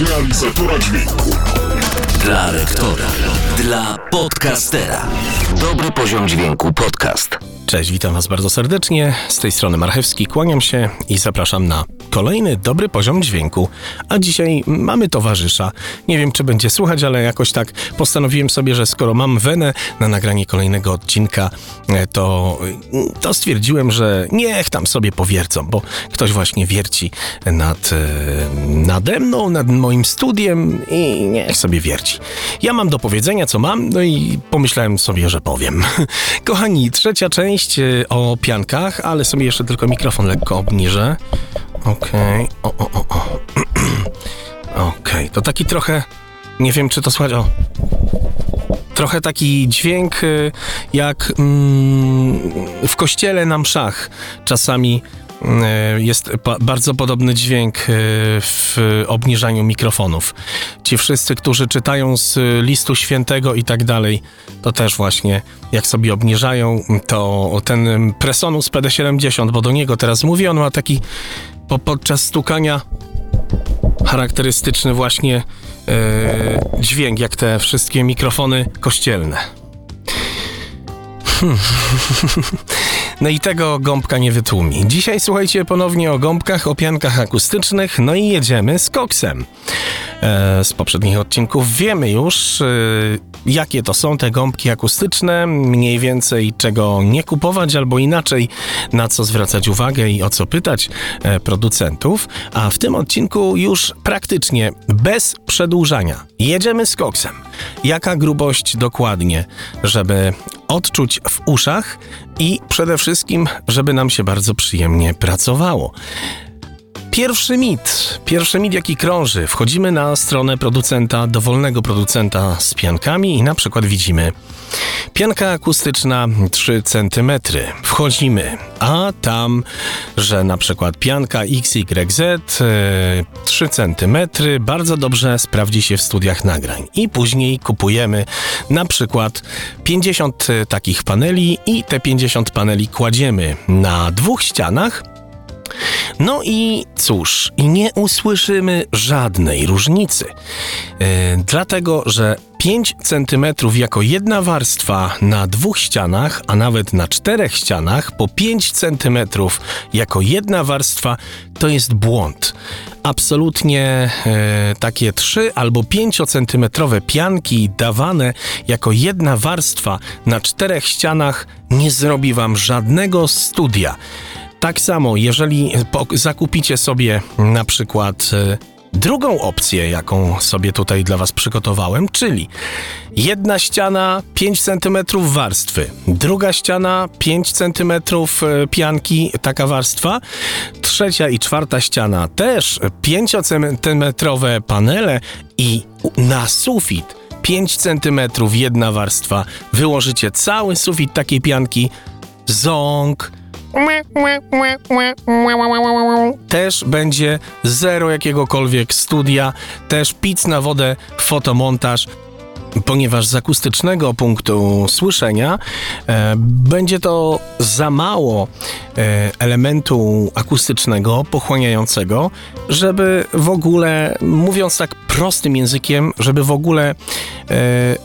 realizatora dźwięku. Dla rektora. Dla podcastera. Dobry poziom dźwięku podcast. Cześć, witam Was bardzo serdecznie. Z tej strony Marchewski, kłaniam się i zapraszam na kolejny dobry poziom dźwięku. A dzisiaj mamy towarzysza. Nie wiem, czy będzie słuchać, ale jakoś tak postanowiłem sobie, że skoro mam wenę na nagranie kolejnego odcinka, e, to, to stwierdziłem, że niech tam sobie powiercą, bo ktoś właśnie wierci nad, e, nade mną, nad moim studiem i niech sobie wierci. Ja mam do powiedzenia, co mam, no i pomyślałem sobie, że powiem. Kochani, trzecia część e, o piankach, ale sobie jeszcze tylko mikrofon lekko obniżę. Okej, o, o, o, o. Okej, to taki trochę, nie wiem czy to słychać, o. Trochę taki dźwięk y, jak mm, w kościele na mszach. Czasami y, jest pa- bardzo podobny dźwięk y, w obniżaniu mikrofonów. Ci wszyscy, którzy czytają z listu świętego i tak dalej, to też właśnie jak sobie obniżają, to ten Presonus PD70, bo do niego teraz mówię, on ma taki po, podczas stukania charakterystyczny właśnie e, dźwięk, jak te wszystkie mikrofony kościelne. Hmm. No i tego gąbka nie wytłumi. Dzisiaj słuchajcie ponownie o gąbkach, o piankach akustycznych, no i jedziemy z koksem. E, z poprzednich odcinków wiemy już, e, jakie to są te gąbki akustyczne, mniej więcej czego nie kupować, albo inaczej, na co zwracać uwagę i o co pytać e, producentów. A w tym odcinku już praktycznie bez przedłużania jedziemy z koksem. Jaka grubość dokładnie, żeby odczuć w uszach i przede wszystkim, żeby nam się bardzo przyjemnie pracowało. Pierwszy mit, pierwszy mit jaki krąży. Wchodzimy na stronę producenta, dowolnego producenta z piankami i na przykład widzimy pianka akustyczna 3 cm. Wchodzimy, a tam, że na przykład pianka XYZ e, 3 cm bardzo dobrze sprawdzi się w studiach nagrań. I później kupujemy na przykład 50 takich paneli i te 50 paneli kładziemy na dwóch ścianach no i cóż, nie usłyszymy żadnej różnicy. Yy, dlatego, że 5 cm jako jedna warstwa na dwóch ścianach, a nawet na czterech ścianach, po 5 cm jako jedna warstwa, to jest błąd. Absolutnie e, takie 3 albo 5 cm pianki dawane jako jedna warstwa na czterech ścianach nie zrobi wam żadnego studia. Tak samo, jeżeli zakupicie sobie na przykład e, drugą opcję, jaką sobie tutaj dla Was przygotowałem, czyli jedna ściana 5 cm warstwy, druga ściana 5 cm pianki, taka warstwa, trzecia i czwarta ściana też 5 cm panele i na sufit 5 cm jedna warstwa, wyłożycie cały sufit takiej pianki, ząg, też będzie zero jakiegokolwiek studia, też pic na wodę, fotomontaż, ponieważ z akustycznego punktu słyszenia e, będzie to za mało e, elementu akustycznego, pochłaniającego, żeby w ogóle, mówiąc tak prostym językiem, żeby w ogóle e,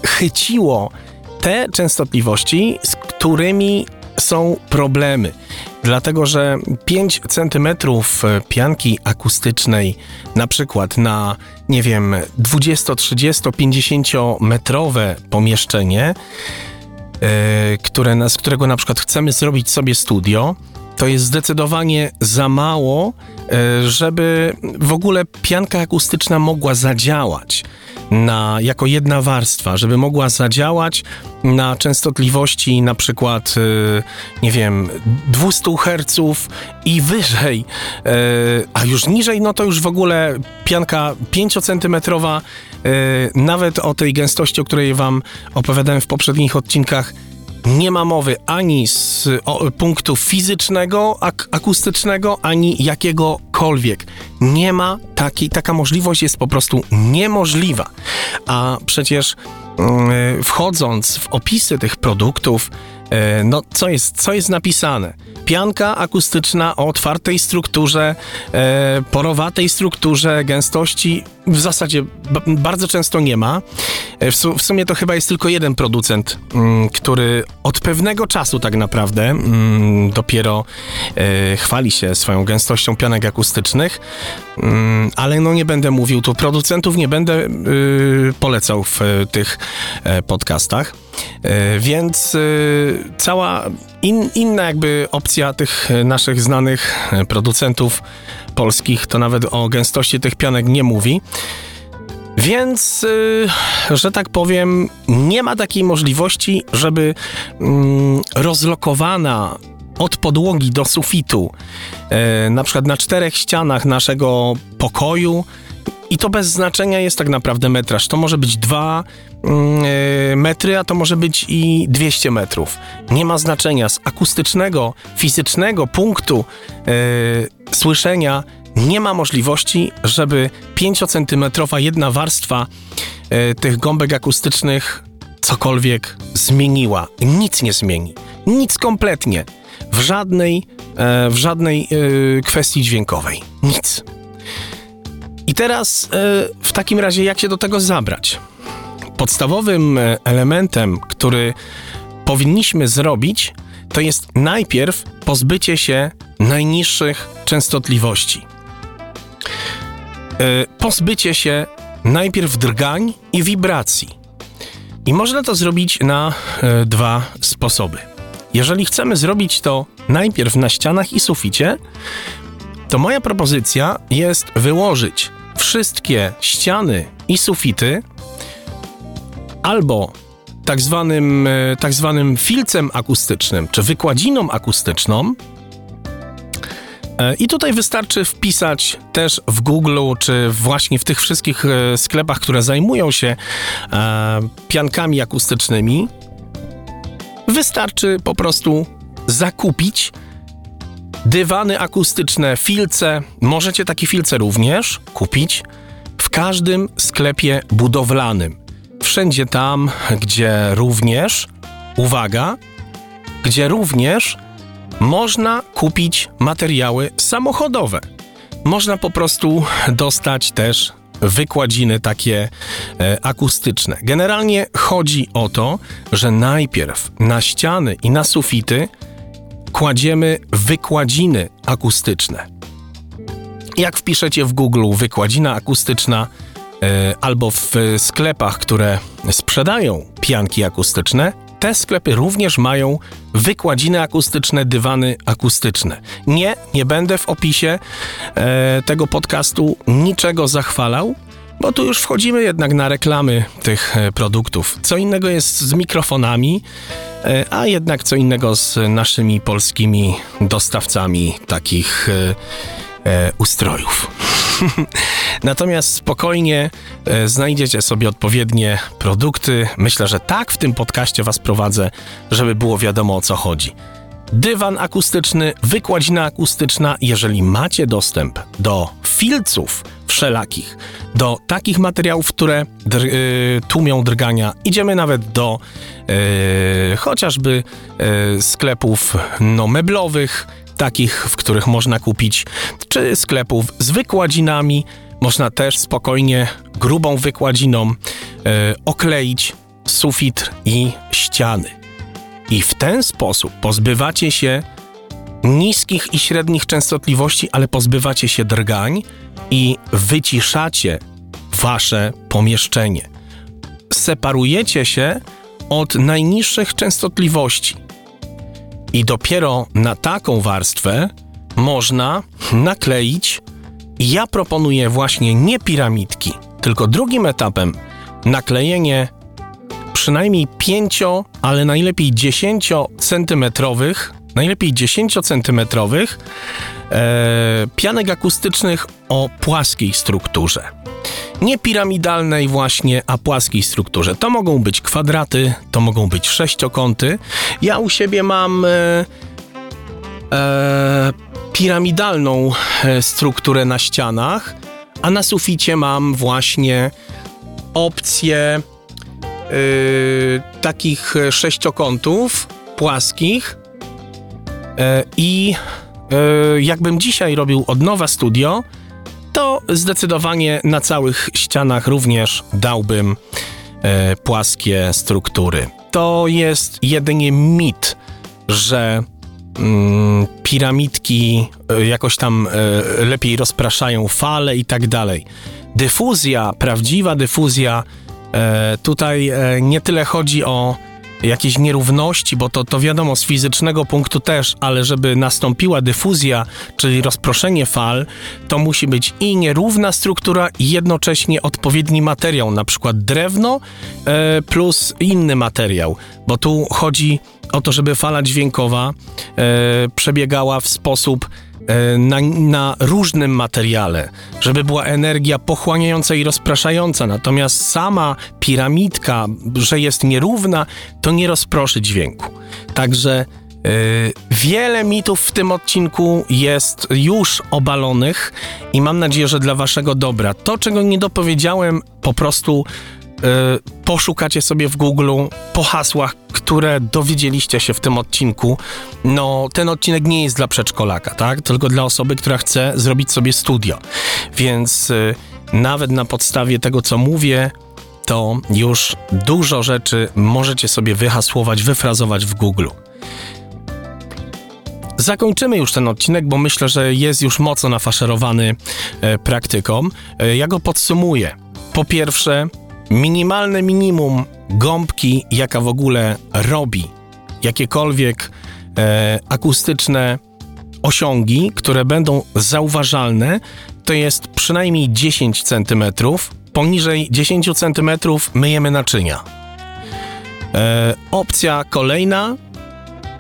chyciło te częstotliwości, z którymi są problemy. Dlatego, że 5 cm pianki akustycznej, na przykład na, nie wiem, 20, 30, 50 metrowe pomieszczenie, yy, które, z którego na przykład chcemy zrobić sobie studio, to jest zdecydowanie za mało, żeby w ogóle pianka akustyczna mogła zadziałać na, jako jedna warstwa, żeby mogła zadziałać na częstotliwości na przykład, yy, nie wiem, 200 Hz i wyżej, yy, a już niżej, no to już w ogóle pianka 5-centymetrowa, yy, nawet o tej gęstości, o której Wam opowiadałem w poprzednich odcinkach, nie ma mowy ani z o, punktu fizycznego, ak akustycznego, ani jakiegokolwiek. Nie ma takiej, taka możliwość jest po prostu niemożliwa. A przecież mm, wchodząc w opisy tych produktów, e, no co jest, co jest napisane? Pianka akustyczna o otwartej strukturze, e, porowatej strukturze, gęstości w zasadzie bardzo często nie ma. E, w, su w, sumie to chyba jest tylko jeden producent, mm, który od pewnego czasu tak naprawdę mm, dopiero e, chwali się swoją gęstością pianek akustycznych, mm, ale no nie będę mówił tu producentów, nie będę y, polecał w y, tych podcastach. Więc cała in, inna jakby opcja tych naszych znanych producentów polskich to nawet o gęstości tych pianek nie mówi. Więc, yy, że tak powiem, nie ma takiej możliwości, żeby yy, rozlokowana od podłogi do sufitu, yy, na przykład na czterech ścianach naszego pokoju, i to bez znaczenia jest tak naprawdę metraż. To może być 2 yy, metry, a to może być i 200 metrów. Nie ma znaczenia. Z akustycznego, fizycznego punktu słyszenia nie ma możliwości, żeby 5-centymetrowa jedna warstwa e, tych gąbek akustycznych cokolwiek zmieniła. Nic nie zmieni. Nic kompletnie. W żadnej, e, w żadnej e, kwestii dźwiękowej. Nic. I teraz w takim razie jak się do tego zabrać? Podstawowym elementem, który powinniśmy zrobić, to jest najpierw pozbycie się najniższych częstotliwości. E, pozbycie się najpierw drgań i wibracji. I można to zrobić na e, dwa sposoby. Jeżeli chcemy zrobić to najpierw na ścianach i suficie, to moja propozycja jest wyłożyć wszystkie ściany i sufity albo tak zwanym, e, tak zwanym filcem akustycznym, czy wykładziną akustyczną, I tutaj wystarczy wpisać też w Google, czy właśnie w tych wszystkich e, sklepach, które zajmują się e, piankami akustycznymi. Wystarczy po prostu zakupić dywany akustyczne, filce. Możecie takie filce również kupić w każdym sklepie budowlanym. Wszędzie tam, gdzie również, uwaga, gdzie również można kupić materiały samochodowe. Można po prostu dostać też wykładziny takie e, akustyczne. Generalnie chodzi o to, że najpierw na ściany i na sufity kładziemy wykładziny akustyczne. Jak wpiszecie w Google wykładzina akustyczna e, albo w sklepach, które sprzedają pianki akustyczne, te sklepy również mają wykładziny akustyczne, dywany akustyczne. Nie, nie będę w opisie e, tego podcastu niczego zachwalał, bo tu już wchodzimy jednak na reklamy tych e, produktów. Co innego jest z mikrofonami, e, a jednak co innego z naszymi polskimi dostawcami takich e, ustrojów. Natomiast spokojnie e, znajdziecie sobie odpowiednie produkty. Myślę, że tak w tym podcaście Was prowadzę, żeby było wiadomo o co chodzi. Dywan akustyczny, wykładzina akustyczna, jeżeli macie dostęp do filców wszelakich, do takich materiałów, które dr y, tłumią drgania, idziemy nawet do y, chociażby sklepów no, meblowych, takich, w których można kupić, czy sklepów z wykładzinami. Można też spokojnie grubą wykładziną e, okleić sufit i ściany. I w ten sposób pozbywacie się niskich i średnich częstotliwości, ale pozbywacie się drgań i wyciszacie wasze pomieszczenie. Separujecie się od najniższych częstotliwości. I dopiero na taką warstwę można nakleić. Ja proponuję właśnie nie piramidki, tylko drugim etapem naklejenie przynajmniej 5, ale najlepiej 10 centymetrowych, najlepiej 10 centymetrowych e, pianek akustycznych o płaskiej strukturze. Nie piramidalnej właśnie, a płaskiej strukturze. To mogą być kwadraty, to mogą być sześciokąty. Ja u siebie mam e, e, piramidalną e, strukturę na ścianach, a na suficie mam właśnie opcję e, takich sześciokątów płaskich e, i jakbym dzisiaj robił od nowa studio, to zdecydowanie na całych ścianach również dałbym e, płaskie struktury. To jest jedynie mit, że mm, piramidki e, jakoś tam e, lepiej rozpraszają fale i tak dalej. Dyfuzja, prawdziwa dyfuzja, e, tutaj e, nie tyle chodzi o jakieś nierówności, bo to, to wiadomo z fizycznego punktu też, ale żeby nastąpiła dyfuzja, czyli rozproszenie fal, to musi być i nierówna struktura i jednocześnie odpowiedni materiał, na przykład drewno e, plus inny materiał, bo tu chodzi o to, żeby fala dźwiękowa e, przebiegała w sposób na, na, różnym materiale, żeby była energia pochłaniająca i rozpraszająca. Natomiast sama piramidka, że jest nierówna, to nie rozproszy dźwięku. Także yy, wiele mitów w tym odcinku jest już obalonych i mam nadzieję, że dla waszego dobra. To, czego nie dopowiedziałem, po prostu poszukacie sobie w Google po hasłach, które dowiedzieliście się w tym odcinku. No, ten odcinek nie jest dla przedszkolaka, tak? Tylko dla osoby, która chce zrobić sobie studio. Więc y, nawet na podstawie tego, co mówię, to już dużo rzeczy możecie sobie wyhasłować, wyfrazować w Google. Zakończymy już ten odcinek, bo myślę, że jest już mocno nafaszerowany e, praktyką. E, ja go podsumuję. Po pierwsze, minimalne minimum gąbki, jaka w ogóle robi jakiekolwiek e, akustyczne osiągi, które będą zauważalne, to jest przynajmniej 10 cm. Poniżej 10 cm myjemy naczynia. E, opcja kolejna.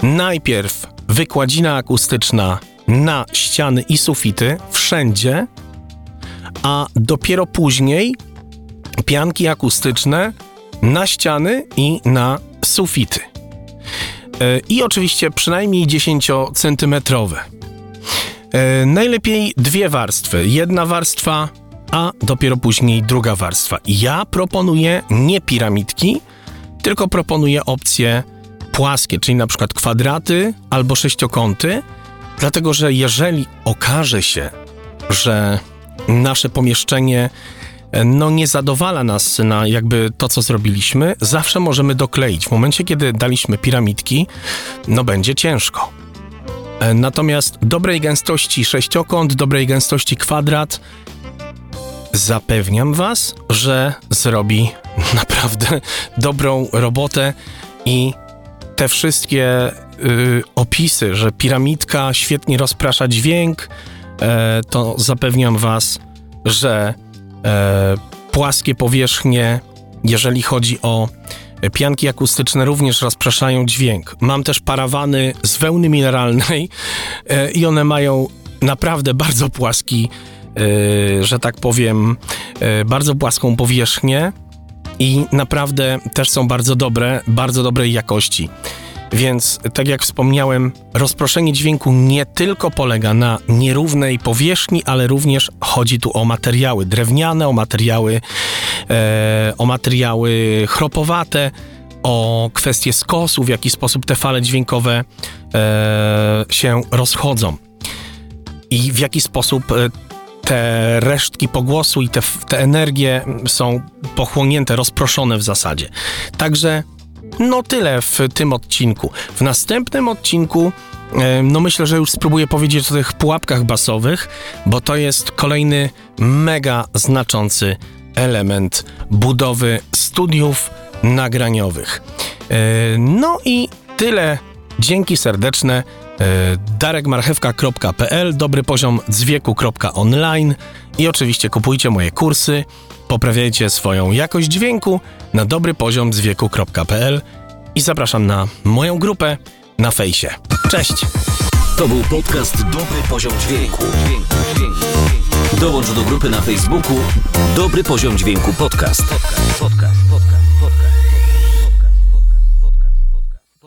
Najpierw wykładzina akustyczna na ściany i sufity wszędzie, a dopiero później pianki akustyczne na ściany i na sufity. E, I oczywiście przynajmniej 10-centymetrowe. E, najlepiej dwie warstwy. Jedna warstwa, a dopiero później druga warstwa. Ja proponuję nie piramidki, tylko proponuję opcje płaskie, czyli na przykład kwadraty albo sześciokąty, dlatego że jeżeli okaże się, że nasze pomieszczenie no nie zadowala nas na jakby to, co zrobiliśmy, zawsze możemy dokleić. W momencie, kiedy daliśmy piramidki, no będzie ciężko. E, natomiast dobrej gęstości sześciokąt, dobrej gęstości kwadrat, zapewniam Was, że zrobi naprawdę dobrą robotę i te wszystkie y, opisy, że piramidka świetnie rozprasza dźwięk, e, to zapewniam Was, że e, płaskie powierzchnie, jeżeli chodzi o pianki akustyczne, również rozpraszają dźwięk. Mam też parawany z wełny mineralnej e, i one mają naprawdę bardzo płaski, e, że tak powiem, e, bardzo płaską powierzchnię i naprawdę też są bardzo dobre, bardzo dobrej jakości. Więc, tak jak wspomniałem, rozproszenie dźwięku nie tylko polega na nierównej powierzchni, ale również chodzi tu o materiały drewniane, o materiały, e, o materiały chropowate, o kwestie skosu, w jaki sposób te fale dźwiękowe e, się rozchodzą i w jaki sposób e, te resztki pogłosu i te, te energie są pochłonięte, rozproszone w zasadzie. Także no tyle w tym odcinku. W następnym odcinku no myślę, że już spróbuję powiedzieć o tych pułapkach basowych, bo to jest kolejny mega znaczący element budowy studiów nagraniowych. E, no i tyle. Dzięki serdeczne. E, darekmarchewka.pl, dobry poziom dzwieku.online i oczywiście kupujcie moje kursy Poprawiajcie swoją jakość dźwięku na dobry poziom i zapraszam na moją grupę na fejsie. Cześć! To był podcast Dobry Poziom Dźwięku. Dołącz do grupy na Facebooku Dobry Poziom Dźwięku Podcast. podcast, podcast.